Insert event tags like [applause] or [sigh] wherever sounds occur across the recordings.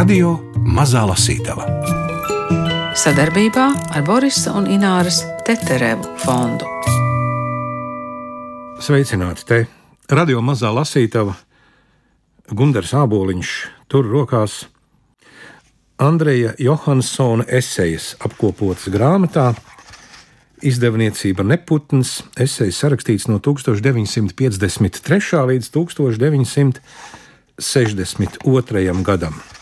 Radio Mazā Lasītava sadarbībā ar Borisa un Ināras Teterevu fondu. Sveicināti te! Radio Mazā Lasītava Gunārs Āboliņš tur rokās Andreja Johansona esejas apkopotas grāmatā. Izdevniecība Neputns, esejas sarakstīts no 1953. līdz 1962. gadam.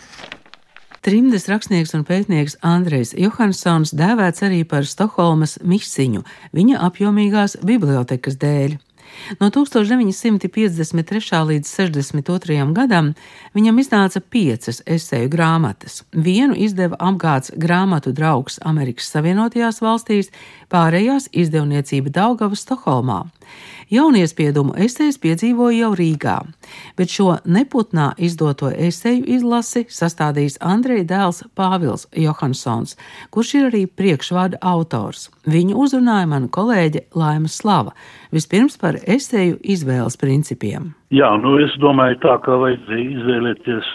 Trimdes rakstnieks un pētnieks Andrejs Johansons dēvēts arī par Stokholmas misiņu viņa apjomīgās bibliotekas dēļ. No 1953. līdz 62. gadam viņam iznāca piecas esēju grāmatas. Vienu izdeva apgāds grāmatu draugs Amerikas Savienotajās valstīs, pārējās izdevniecība Daugava Stokholmā. Jauniespiedumu esejas piedzīvoja jau Rīgā, bet šo neputnā izdoto eseju izlasi sastādījis Andreja dēls Pāvils Johansons, kurš ir arī priekšvārda autors. Viņu uzrunāja mana kolēģe Laima Slava, vispirms par eseju izvēles principiem. Jā, nu es domāju tā, ka vajadzēja izvēlēties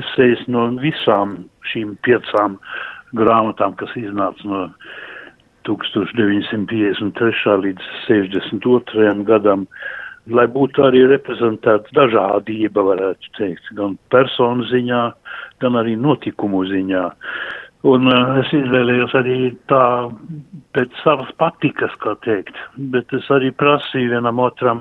esejas no visām šīm piecām grāmatām, kas iznāca no 1953. līdz 62. gadam, lai būtu arī reprezentēta dažādība, varētu teikt, gan personu ziņā, gan arī notikumu ziņā. Un uh, es izvēlējos arī tā pēc savas patikas, kā teikt, bet es arī prasīju vienam otram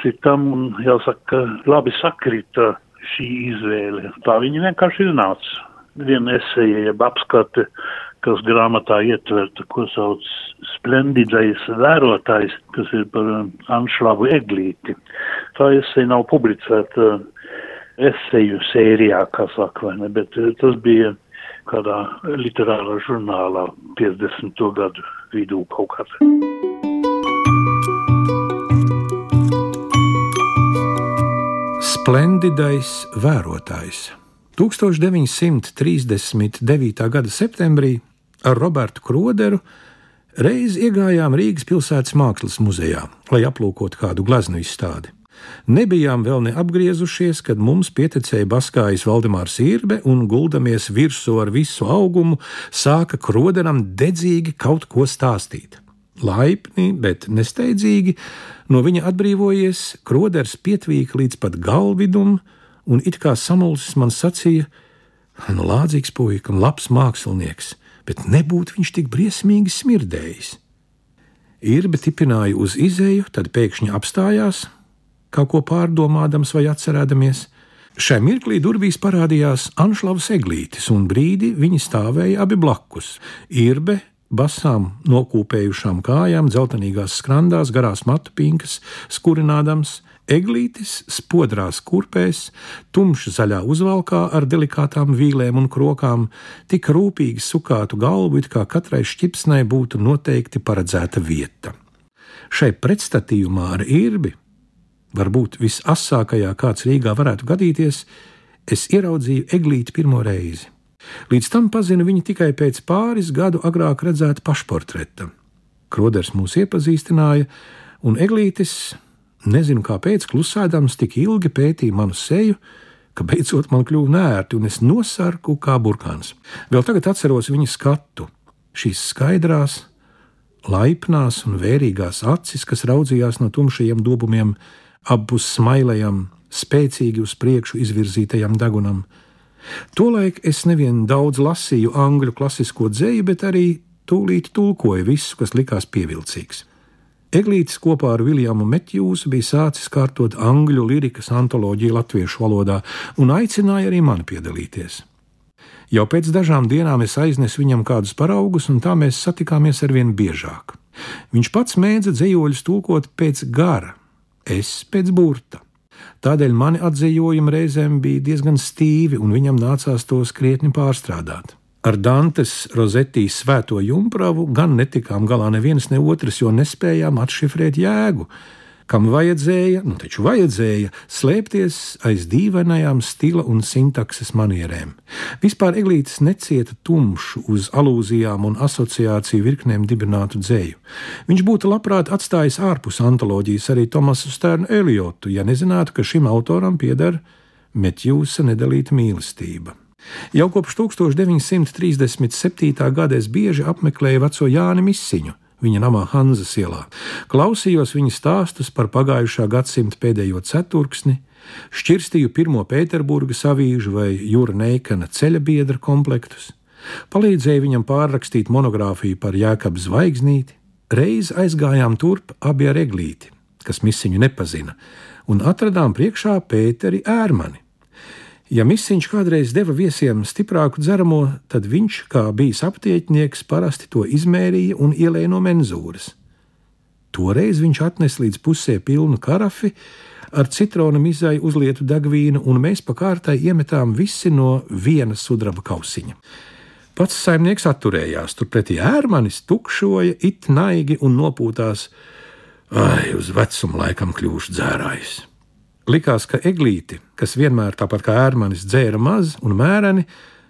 citam un jāsaka, labi sakrita šī izvēle. Tā viņa vienkārši iznāca. Viena esēja, jeb apskate kas grāmatā ietverta, ko sauc splendidais vērotājs, kas ir par um, Anšlavu Eglīti. Tā esēja nav publicēta esēju sērijā, kā saka, vai ne, bet uh, tas bija kādā literārā žurnālā 50. gadu vidū kaut kādā. Splendidais vērotājs. 1939. gada septembrī ar Robertu Kroderu reiz iegājām Rīgas pilsētas mākslas muzejā, lai aplūkotu kādu gleznu izstādi. Nebijām vēl neapgriezušies, kad mums pieticēja Baskājas Valdemārs Irbe un guldamies virsū ar visu augumu, sāka kroderam dedzīgi kaut ko stāstīt. Laipni, bet nesteidzīgi, no viņa atbrīvojies, kroders pietvīka līdz pat galvidum, un it kā samulsis man sacīja: Nu, lādzīgs puika un labs mākslinieks, bet nebūtu viņš tik briesmīgi smirdējis. Irbe tipināja uz izēju, tad pēkšņi apstājās, kaut ko pārdomādams vai atcerēdamies. Šai mirklī durvīs parādījās Anšlavas eglītis, un brīdi viņi stāvēja abi blakus. Irbe basām nokūpējušām kājām, dzeltenīgās skrandās, garās matu pinkas, skurinādams, Eglītis spodrās kurpēs, tumša zaļā uzvalkā ar delikātām vīlēm un krokām, tik rūpīgi sukātu galvu, it kā katrai šķipsnai būtu noteikti paredzēta vieta. Šai pretstatījumā ar īrbi, varbūt visasākajā, kāds Rīgā varētu gadīties, es ieraudzīju Eglīti pirmo reizi. Līdz tam pazinu viņu tikai pēc pāris gadu agrāk redzēta pašportreta. Kroders mūs iepazīstināja, un Eglītis Nezinu, kāpēc klusēdams tik ilgi pētīja manu seju, ka beidzot man kļuva nērti un es nosarku kā burkāns. Vēl tagad atceros viņa skatu, šīs skaidrās, laipnās un vērīgās acis, kas raudzījās no tumšajiem dobumiem, abus smailējam, spēcīgi uz priekšu izvirzītajam degunam. Tolaik es nevien daudz lasīju angļu klasisko dzēju, bet arī tūlīt tulkoju visu, kas likās pievilcīgs. Eglītis kopā ar Viljamu Metjūsu bija sācis kārtot angļu lirikas antoloģiju latviešu valodā un aicināja arī mani piedalīties. Jau pēc dažām dienām es aiznesu viņam kādus paraugus, un tā mēs satikāmies ar vien biežāk. Viņš pats mēdza dzējoļus tulkot pēc gara, es pēc burta. Tādēļ mani atzējojumi reizēm bija diezgan stīvi, un viņam nācās tos krietni pārstrādāt. Ar Dantes rozetīs svēto jumpravu gan netikām galā neviens ne otrs, jo nespējām atšifrēt jēgu, kam vajadzēja, nu taču vajadzēja, slēpties aiz dīvainajām stila un sintakses manierēm. Vispār Eglītis necieta tumšu uz alūzijām un asociāciju virknēm dibinātu dzēju. Viņš būtu labprāt atstājis ārpus antoloģijas arī Tomasu Stērnu Eliotu, ja nezinātu, ka šim autoram pieder Metjūsa nedalīta mīlestība. Jau kopš 1937. gada es bieži apmeklēju veco Jāni Misiņu, viņa namā Hanzas ielā. Klausījos viņa stāstus par pagājušā gadsimta pēdējo ceturksni, šķirstīju pirmo Pēterburgas avīžu vai Jūra Neikana ceļa biedra komplektus, palīdzēju viņam pārrakstīt monogrāfiju par Jēkabu Zvaigznīti, reiz aizgājām turp abi ar eglīti, kas misiņu nepazina, un atradām priekšā Pēteri Ērmani. Ja misiņš kādreiz deva viesiem stiprāku dzeramo, tad viņš, kā bijis aptieknieks, parasti to izmērīja un ielēja no menzūras. Toreiz viņš atnesa līdz pusē pilnu karafi, ar citronu mizai uzlietu degvīnu, un mēs pa kārtai iemetām visi no viena sudraba kausiņa. Pats saimnieks atturējās, turpretī ērmanis tukšoja, it naigi un nopūtās. Ai, uz vecumu laikam kļūšu dzērājs. Likās, ka eglīti, kas vienmēr tāpat kā ērmanis dzēra maz un mēreni,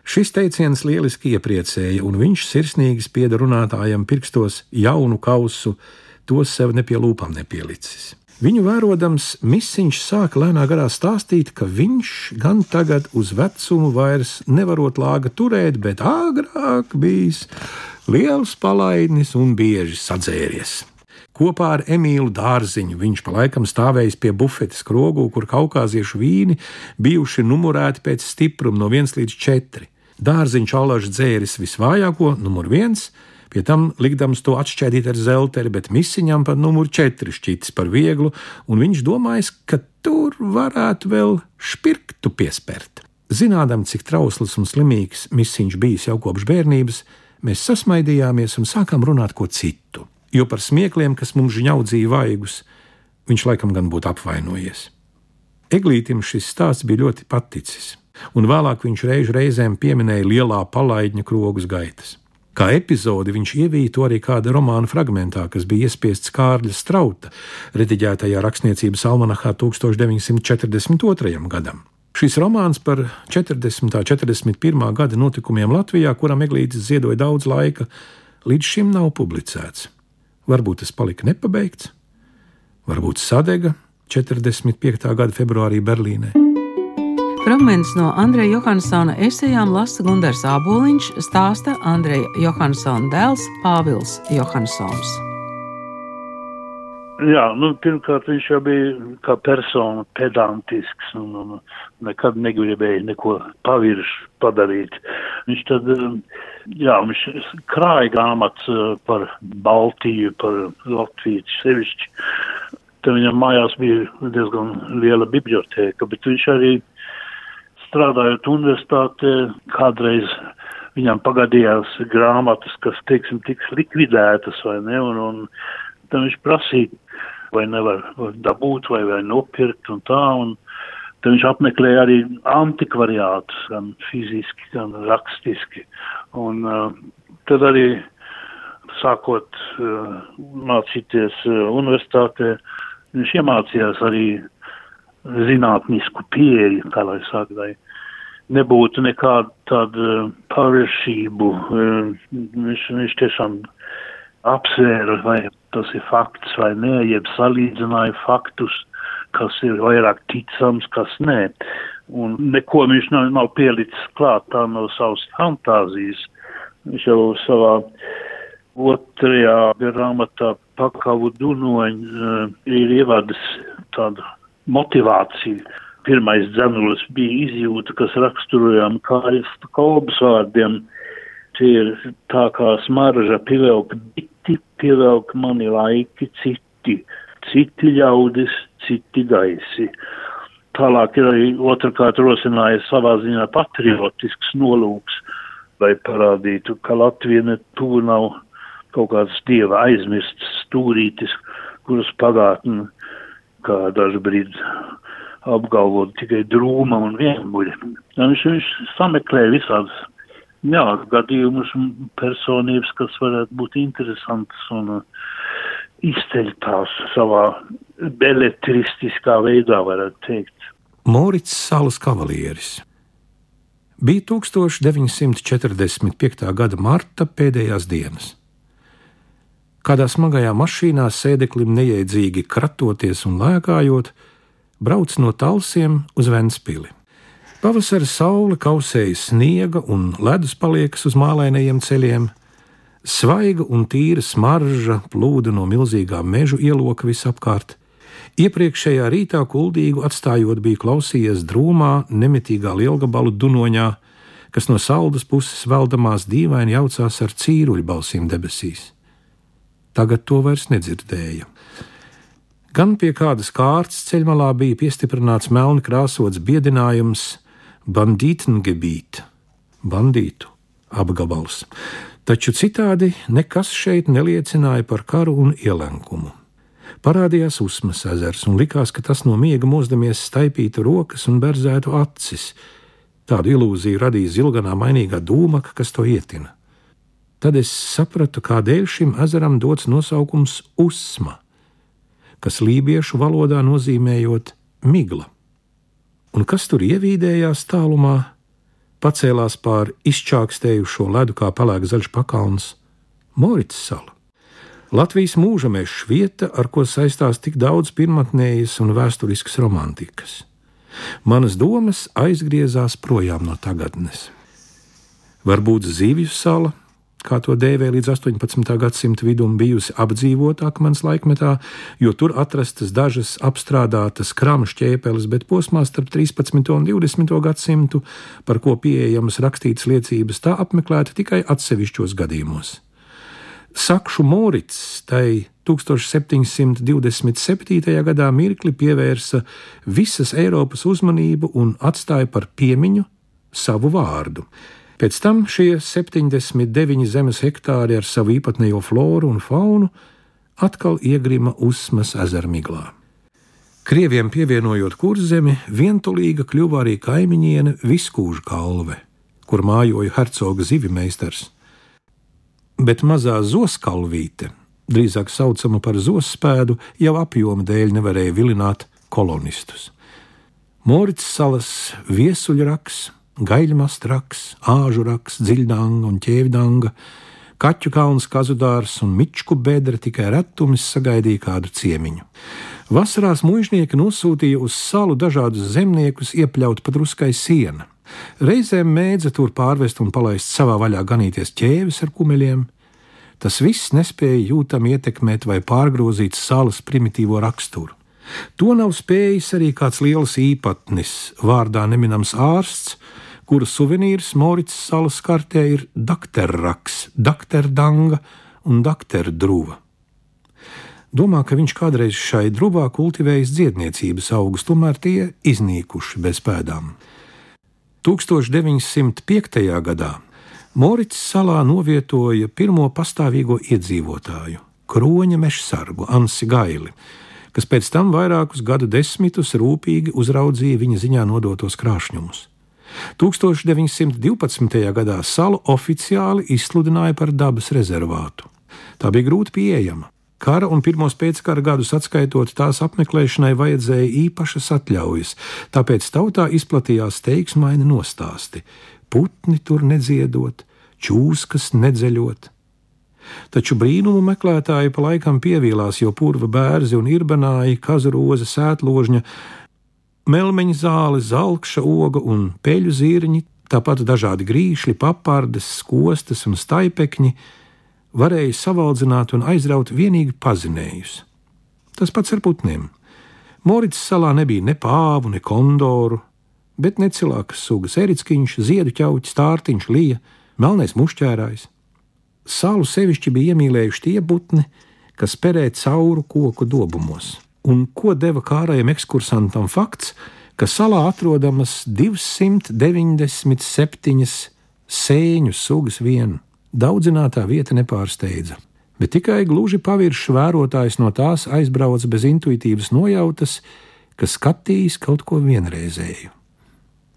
šis teiciens lieliski iepriecēja, un viņš sirsnīgi spieda runātājam pirkstos jaunu kausu, tos sev ne pie lūpām nepielicis. Viņu vērodams, misiņš sāka lēnā garā stāstīt, ka viņš gan tagad uz vecumu vairs nevarot lāga turēt, bet agrāk bijis liels palaidnis un bieži sadzēries. Kopā ar Emīlu Dārziņu viņš pa laikam stāvējis pie bufetes krogū, kur kaukāziešu vīni bijuši numurēti pēc stipruma no 1 līdz 4. Dārziņš alaži dzēris visvājāko, numur 1, Pie tam likdams to atšķaidīt ar zelteri, bet misiņam pat numur 4 šķītis par vieglu, un viņš domājis, ka tur varētu vēl špirktu piespērt. Zinādam, cik trausls un slimīgs misiņš bijis jau kopš bērnības, mēs sasmaidījāmies un sākām runāt ko citu. Jo par smiekliem, kas mums žņaudzīja vaigus, viņš laikam gan būtu apvainojies. Eglītim šis stāsts bija ļoti paticis, un vēlāk viņš reiz reizēm pieminēja lielā palaidņa krogus gaitas. Kā epizodi viņš ievīja to arī kāda romāna fragmentā, kas bija iespiests Kārļa Strauta, rediģētajā rakstniecības almanahā 1942. gadam. Šis romāns par 40. un 41. gada notikumiem Latvijā, kuram Eglītis ziedoja daudz laika, līdz šim nav publicēts. Varbūt tas palika nepabeigts, varbūt sadega 45. gada februārī Berlīnē. Fragments no Andreja Johansona esejām lasa Gunārs Aboliņš, stāsta Andreja Johansona dēls Pāvils Johansons. Jā, nu, pirmkārt, viņš jau bija kā persona pedantisks un, un nekad negribēja neko pavirši padarīt. Viņš tad, jā, viņš krāja grāmatas eh, par Baltiju, par Latviju sevišķi. Tad viņam mājās bija diezgan liela biblioteka, bet viņš arī strādājot universitātē, kādreiz viņam pagadījās grāmatas, kas, teiksim, tiks likvidētas vai ne, un, un tad viņš prasīja, vai nevar dabūt vai, vai nopirkt un tā, un tad viņš apmeklēja arī antikvariātus, gan fiziski, gan rakstiski, un uh, tad arī sākot uh, mācīties uh, universitātē, viņš iemācījās arī zinātnisku pieeju, kā lai saka, lai nebūtu eh, pārvēršību. Eh, viņš, viņš tiešām apsvēra, vai tas ir fakts vai nē, jeb salīdzināja faktus, kas ir vairāk ticams, kas nē. Un neko viņš nav, nav pielicis klāt tā no savas fantāzijas. Viņš jau savā otrajā grāmatā pakavu dunoņu uh, ir ievadis tādu motivāciju. Pirmais dzenulis bija izjūta, kas raksturojām Kāļas kolbas vārdiem. Tie ir tā kā smarža pievelk biti, pievelk mani laiki citi, citi ļaudis, citi gaisi. Tālāk ir arī otrkārt rosinājis savā ziņā patriotisks nolūks, lai parādītu, ka Latvija ne tuvu nav kaut kāds dieva aizmirsts stūrītis, kuras pagātni kā daži brīdi apgalvot tikai drūma un vienmuļa. Viņš, viņš sameklē visādas jā, gadījumus un personības, kas varētu būt interesantas un uh, izceļ tās savā beletristiskā veidā, varētu teikt. Morits Salas kavalieris bija 1945. gada marta pēdējās dienas. Kādā smagajā mašīnā sēdeklim neiedzīgi kratoties un lēkājot, brauc no talsiem uz Ventspili. Pavasara saule kausēja sniega un ledus paliekas uz mālainajiem ceļiem, svaiga un tīra smarža plūda no milzīgā meža ieloka visapkārt. Iepriekšējā rītā kuldīgu atstājot, bija klausījies drūmā, nemitīgā lielgabalu dunoņā, kas no saldas puses veldamās dīvaini jaucās ar cīruļu balsīm debesīs. Tagad to vairs nedzirdēja. Gan pie kādas kārtas ceļmalā bija piestiprināts melni krāsots biedinājums bandītengebīt, bandītu apgabals, taču citādi nekas šeit neliecināja par karu un ielenkumu. Parādījās uzmas ezers, un likās, ka tas no miega mozdamies staipītu rokas un berzētu acis. Tādu ilūziju radīja zilganā mainīgā dūmaka, kas to ietina. Tad es sapratu, kādēļ šim ezeram dots nosaukums Usma, kas lībiešu valodā nozīmējot migla un kas tur ievīdējās tālumā, pacēlās pār izčākstējušo ledu kā pelēks zaļš pakalns - Morits sala. Latvijas mūža meža vieta, ar ko saistās tik daudz pirmotnējas un vēsturiskas romantikas. Manas domas aizgriezās projām no tagadnes. Varbūt zivju sala, kā to dēvē līdz 18. gadsimta vidum, bijusi apdzīvota akmens laikmetā, jo tur atrastas dažas apstrādātas krāma šķēpeles, bet posmā starp 13. un 20. gadsimtu, par ko pieejamas rakstītas liecības, tā apmeklēta tikai atsevišķos gadījumos. Sakšu Morits tai 1727. gadā mirkli pievērsa visas Eiropas uzmanību un atstāja par piemiņu savu vārdu. Pēc tam šie 79 zemes hektāri ar savu īpatnējo floru un faunu atkal iegrima Usmas ezermiglā. Krieviem pievienojot kurzemi, vientulīga kļuva arī kaimiņiene Viskūža kalve, kur mājoja hercoga zivmeistars. Bet mazā zoskalvīte, drīzāk saucama par zospēdu, jau apjoma dēļ nevarēja vilināt kolonistus. Morits salas viesuļraks, gaļmastraks, āžuraks, dziļdanga un ķēvdanga, kaķu kalns, kazudārs un mičku bedra tikai retumis sagaidīja kādu ciemiņu. Vasarās mužnieki nosūtīja uz salu dažādus zemniekus iepļaut pa druskai siena. Reizēm mēdza tur pārvest un palaist savā vaļā ganīties ķēvis ar kumeļiem. Tas viss nespēja jūtami ietekmēt vai pārgrozīt salas primitīvo raksturu. To nav spējis arī kāds liels īpatnis, vārdā neminams ārsts, kura suvenīrs Morits salas kartē ir dakterraks, dakterdanga un dakterdruva. Domā, ka viņš kādreiz šai drūvā kultivējis dziedniecības augus, tomēr tie iznīkuši bez pēdām. 1905. gadā Morits salā novietoja pirmo pastāvīgo iedzīvotāju, kroņa meža sargu Ansi Gaili, kas pēc tam vairākus gadu desmitus rūpīgi uzraudzīja viņa ziņā nodotos krāšņumus. 1912. gadā salu oficiāli izsludināja par dabas rezervātu. Tā bija grūti pieejama. Kara un pirmos pēckara gadus atskaitot tās apmeklēšanai vajadzēja īpašas atļaujas, tāpēc tautā izplatījās teiksmaini nostāsti - putni tur nedziedot, čūskas nedzeļot. Taču brīnumu meklētāji pa laikam pievīlās, jo purva bērzi un irbanāji, kazuroza, sētložņa melmeņa zāle, zelkša oga un peļu zirņi, tāpat dažādi grīšļi, papardes, skostas un staipekņi varēja savaldzināt un aizraut vienīgi pazinējus. Tas pats ar putniem. Morits salā nebija ne pāvu, ne kondoru, bet necilākas sugas erickiņš, ziedu ķauķis, stārtiņš, lija, melnais mušķērājs. Salu sevišķi bija iemīlējuši tie putni, kas perē cauru koku dobumos un ko deva kārajam ekskursantam fakts, ka salā atrodamas 297 sēņu sugas vien. Daudzinātā vieta nepārsteidza, bet tikai gluži paviršs vērotājs no tās aizbrauca bez intuitīvas nojautas, ka skatījis kaut ko vienreizēju.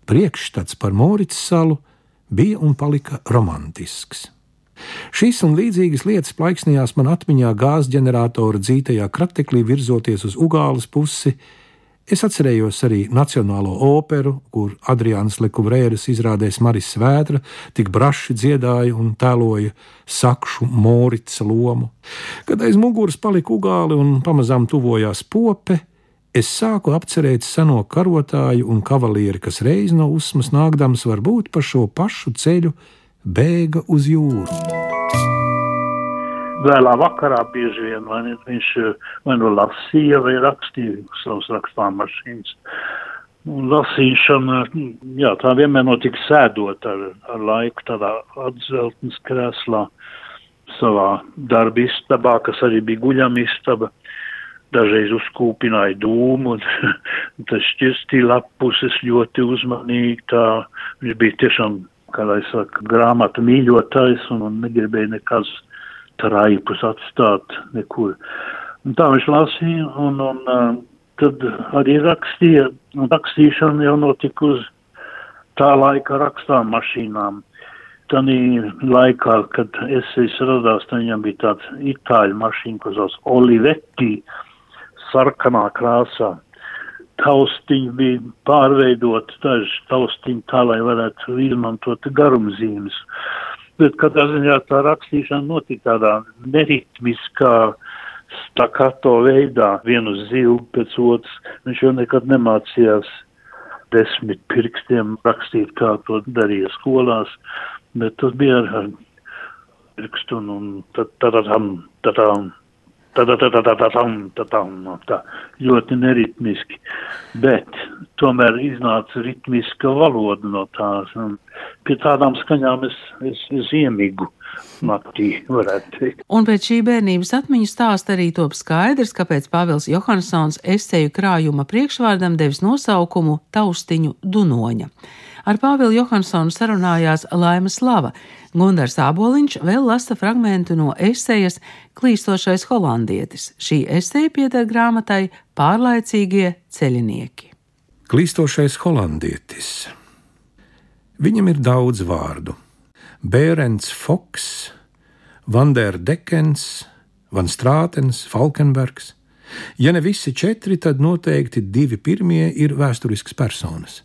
Priekšstats par Morits salu bija un palika romantisks. Šīs un līdzīgas lietas plaiksnījās man atmiņā gāzes ģeneratora dzītajā krateklī virzoties uz Ugāles pusi. Es atcerējos arī Nacionālo operu, kur Adrians Lekuvrēras izrādēs Maris Svētra tik braši dziedāja un tēloja sakšu Morica lomu. Kad aiz muguras palika ugāli un pamazām tuvojās pope, es sāku apcerēt seno karotāju un kavalieri, kas reiz no usmas nākdams varbūt pa šo pašu ceļu bēga uz jūru. Vēlā vakarā bieži vien vai ne, viņš vai nu lasīja vai rakstīja savus rakstāmašīnas. Un lasīšana, jā, tā vienmēr notika sēdot ar, ar laiku tādā atzeltnes krēslā savā darba istabā, kas arī bija guļama istaba. Dažreiz uzkūpināja dūmu, un [laughs] tas šķirstīja lapuses ļoti uzmanīgi. Tā viņš bija tiešām, kā lai saka, grāmatu mīļotājs un, un negribēja nekāds traipus atstāt nekur. Un tā viņš lasīja, un, un tad arī rakstīja, rakstīšana jau notika uz tā laika rakstām mašīnām. Tanī laikā, kad esejas radās, tad viņam bija tāds itāļu mašīna, ko sauc Olivetti, sarkanā krāsā. Taustiņi bija pārveidot, daži taustiņi tā, lai varētu izmantot garumzīmes. Bet katrā ziņā tā rakstīšana notika tādā neritmiskā, stakato veidā, vienu zilu pēc otras. Viņš jau nekad nemācījās desmit pirkstiem rakstīt, kā to darīja skolās, bet tas bija ar pirkstu un tad tadam, tadam, tā ļoti neritmiski, bet tomēr iznāca ritmiska valoda no tās, un pie tādām skaņām es, es, es iemigu naktī, varētu teikt. Un pēc šī bērnības atmiņu stāsta arī top skaidrs, kāpēc Pāvils Johansons esēju krājuma priekšvārdam devis nosaukumu Taustiņu Dunoņa. Ar Pāvilu Johansonu sarunājās Laima Slava. Gundars Āboliņš vēl lasa fragmentu no esejas Klīstošais holandietis. Šī eseja pieder grāmatai Pārlaicīgie ceļinieki. Klīstošais holandietis. Viņam ir daudz vārdu Bērens Foks, Vandēra Dekens, Van Strātens, Falkenbergs. Ja ne visi četri, tad noteikti divi pirmie ir vēsturiskas personas.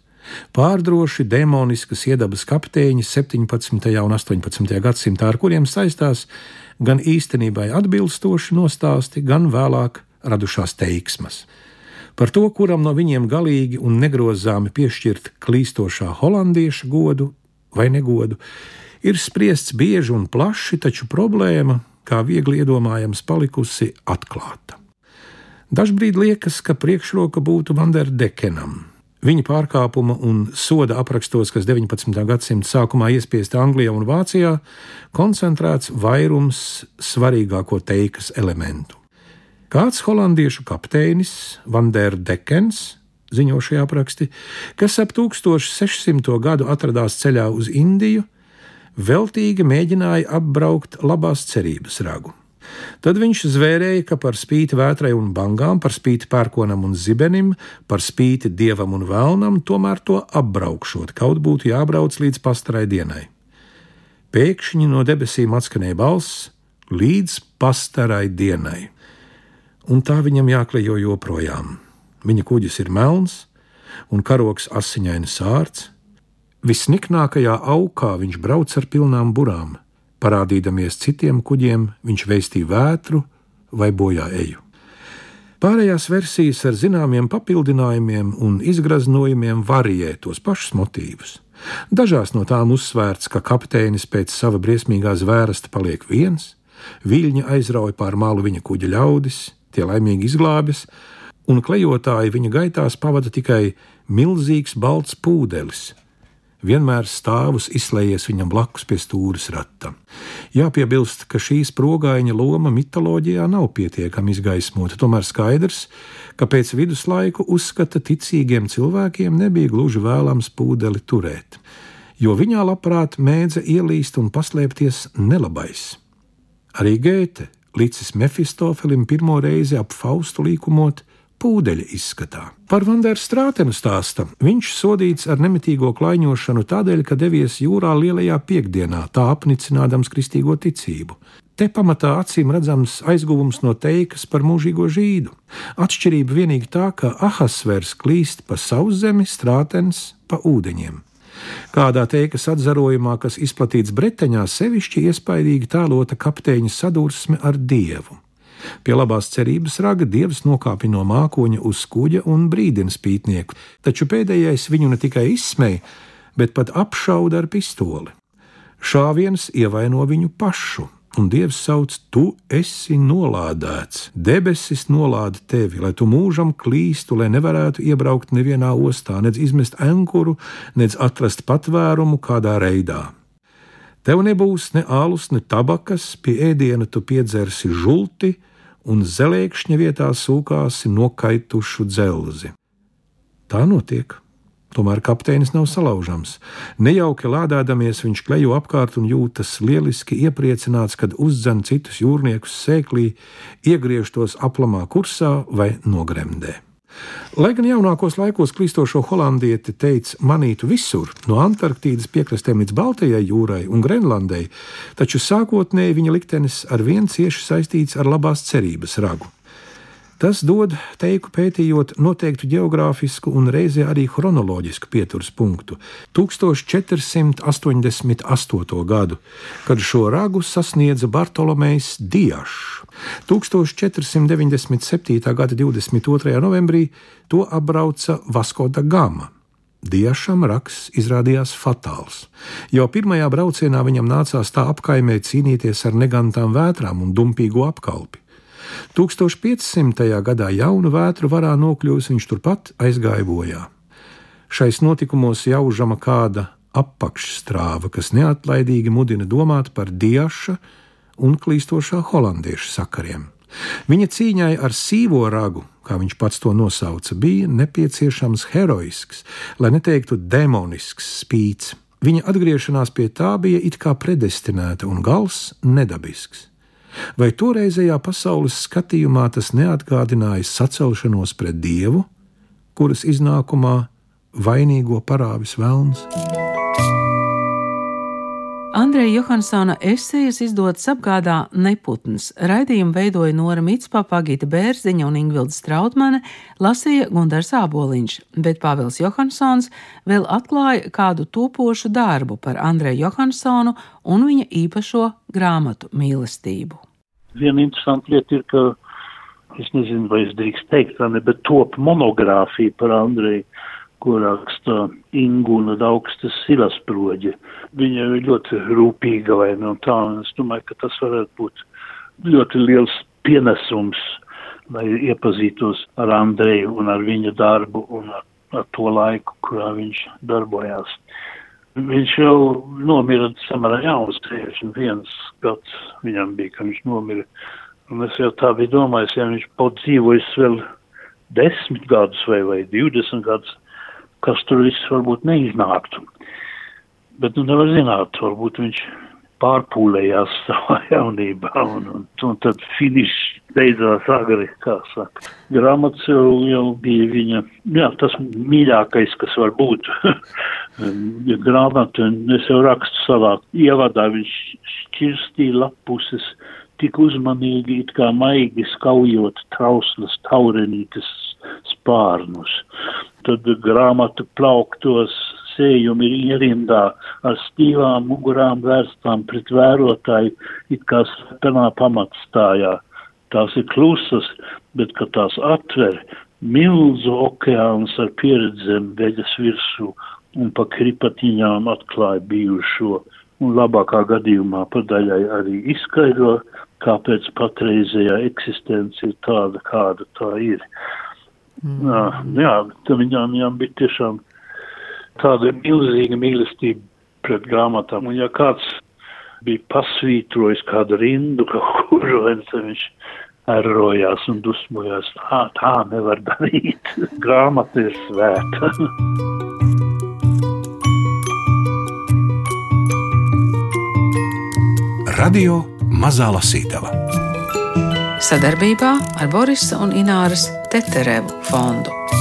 Pārdroši demoniskas iedabas kapteiņi 17. un 18. gadsimtā, ar kuriem saistās gan īstenībai atbilstoši nostāsti, gan vēlāk radušās teiksmas. Par to, kuram no viņiem galīgi un negrozāmi piešķirt klīstošā holandieša godu vai negodu, ir spriests bieži un plaši, taču problēma, kā viegli iedomājams, palikusi atklāta. Dažbrīd liekas, ka priekšroka būtu Vanderdekenam. Viņa pārkāpuma un soda aprakstos, kas 19. gadsimta sākumā iespiesta Anglijā un Vācijā, koncentrēts vairums svarīgāko teikas elementu. Kāds holandiešu kapteinis Vanderdekens ziņo šie apraksti, kas ap 1600. gadu atradās ceļā uz Indiju, veltīgi mēģināja apbraukt labās cerības ragu. Tad viņš zvērēja, ka par spīti vētrai un bangām, par spīti pērkonam un zibenim, par spīti dievam un vēlnam, tomēr to apbraukšot, kaut būtu jābrauc līdz pastarai dienai. Pēkšņi no debesīm atskanēja balss līdz pastarai dienai, un tā viņam jāklejo joprojām. Viņa kuģis ir melns, un karoks asiņaini sārts, Visniknākajā augā viņš brauc ar pilnām burām, parādīdamies citiem kuģiem, viņš veistīja vētru vai bojā eju. Pārējās versijas ar zināmiem papildinājumiem un izgraznojumiem varijē tos pašus motīvus. Dažās no tām uzsvērts, ka kapteinis pēc sava briesmīgā zvērsta paliek viens, viļņi aizrauja pār malu viņa kuģa ļaudis, tie laimīgi izglābjas, un klejotāji viņa gaitās pavada tikai milzīgs balts pūdelis, vienmēr stāvus izslēdzies viņam blakus pie stūres rata. Jāpiebilst, ka šī sprogaiņa loma mitoloģijā nav pietiekami izgaismota, tomēr skaidrs, ka pēc viduslaiku uzskata ticīgiem cilvēkiem nebija gluži vēlams pūdeli turēt, jo viņā labprāt mēdza ielīst un paslēpties nelabais. Arī Gēte, līdzis Mefistofelim pirmo reizi ap Faustu līkumot, pūdeļa izskatā. Par Vanderu Strātenu stāsta, viņš sodīts ar nemitīgo klaiņošanu tādēļ, ka devies jūrā lielajā piekdienā, tā apnicinādams kristīgo ticību. Te pamatā acīm redzams aizguvums no teikas par mūžīgo žīdu. Atšķirība vienīgi tā, ka Ahasvers klīst pa sauszemi, strātens pa ūdeņiem. Kādā teikas atzarojumā, kas izplatīts Bretaņā, sevišķi iespaidīgi tēlota kapteiņa sadursme ar dievu. Pie labās cerības raga dievs nokāpja no mākoņa uz kuģa un brīdina spītnieku, taču pēdējais viņu ne tikai izsmēja, bet pat apšauda ar pistoli. Šāviens ievaino viņu pašu, un Dievs sauc, tu esi nolādēts. Debesis nolāda tevi, lai tu mūžam klīstu, lai nevarētu iebraukt nevienā ostā, nedz izmest ankuru, nedz atrast patvērumu kādā reidā. Tev nebūs ne ālus, ne tabakas, pie ēdiena tu piedzersi žulti, un zelēkšņa vietā sūkāsi nokaitušu dzelzi. Tā notiek. Tomēr kapteinis nav salaužams. Nejauki lādēdamies, viņš klejo apkārt un jūtas lieliski iepriecināts, kad uzdzen citus jūrniekus sēklī, iegriež tos aplamā kursā vai nogremdē. Lai gan jaunākos laikos klīstošo holandieti teica manītu visur, no Antarktīdas piekrastēm līdz Baltijai jūrai un Grenlandei, taču sākotnēji viņa liktenis ar vien cieši saistīts ar labās cerības ragu. Tas dod, teiku pētījot, noteiktu geogrāfisku un reizē arī chronoloģisku pieturas punktu - 1488. gadu, kad šo ragu sasniedza Bartolomejs Diašs. 1497. gada 22. novembrī to apbrauca Vasko da Gama. Diešam raksts izrādījās fatāls. Jau pirmajā braucienā viņam nācās tā apkaimē cīnīties ar negantām vētrām un dumpīgu apkalpi. 1500. gadā jaunu vētru varā nokļuvis viņš turpat aizgāja bojā. Šais notikumos jaužama kāda apakšstrāva, kas neatlaidīgi mudina domāt par Dieša un klīstošā holandiešu sakariem. Viņa cīņai ar sīvo ragu, kā viņš pats to nosauca, bija nepieciešams heroisks, lai neteiktu demonisks spīts. Viņa atgriešanās pie tā bija it kā predestinēta un gals nedabisks. Vai toreizējā pasaules skatījumā tas neatgādināja sacelšanos pret dievu, kuras iznākumā vainīgo parāvis vēlns? Andreja Johansona esejas izdotas apgādā Neputns. Raidījumu veidoja Nora Mitspapa, Gita Bērziņa un Ingvilda Strautmane, lasīja Gundars Āboliņš, bet Pāvils Johansons vēl atklāja kādu topošu darbu par Andreju Johansonu un viņa īpašo grāmatu mīlestību. Viena interesanta lieta ir, ka es nezinu, vai es drīkst teikt, ne, bet top monogrāfija par Andreju ko raksta Ingūna Daugstas silasproģe. Viņa ir ļoti rūpīga vai no tā, un es domāju, ka tas varētu būt ļoti liels pienesums, lai iepazītos ar Andreju un ar viņa darbu un ar, ar to laiku, kurā viņš darbojās. Viņš jau nomira samērā jauns, 61 gads viņam bija, kad viņš nomira. Un es jau tā biju domājis, ja viņš būtu dzīvojis vēl desmit gadus vai, vai 20 gadus, kas tur viss varbūt neiznāktu. Bet nu nevar zināt, varbūt viņš pārpūlējās savā [laughs] jaunībā un, un, un tad finišs beidzās agri, kā saka. Grāmatas jau, jau bija viņa, jā, tas mīļākais, kas var būt. [laughs] Grāmata, es jau rakstu savā ievadā, viņš šķirstīja lapuses tik uzmanīgi, it kā maigi skaujot trauslas taurenītes spārnus. Tad grāmatu plauktos sējumi ir ierindā ar stīvām mugurām vērstām pret vērotāju, it kā slepenā pamatstājā. Tās ir klusas, bet, kad tās atver, milzu okeāns ar pieredzēm veļas virsū un pa kripatiņām atklāja bijušo, un labākā gadījumā pa daļai arī izskaidro, kāpēc patreizējā eksistence ir tāda, kāda tā ir. Mm. Jā, jā viņām, viņām bija tiešām tāda milzīga mīlestība pret grāmatām. Un ja kāds bija pasvītrojis kādu rindu, kaut kuru, tad viņš erojās un dusmojās. Tā, tā nevar darīt. [laughs] Grāmata ir svēta. Radio Mazā Lasītava sadarbībā ar Borisa un Ināras Teterevu fondu.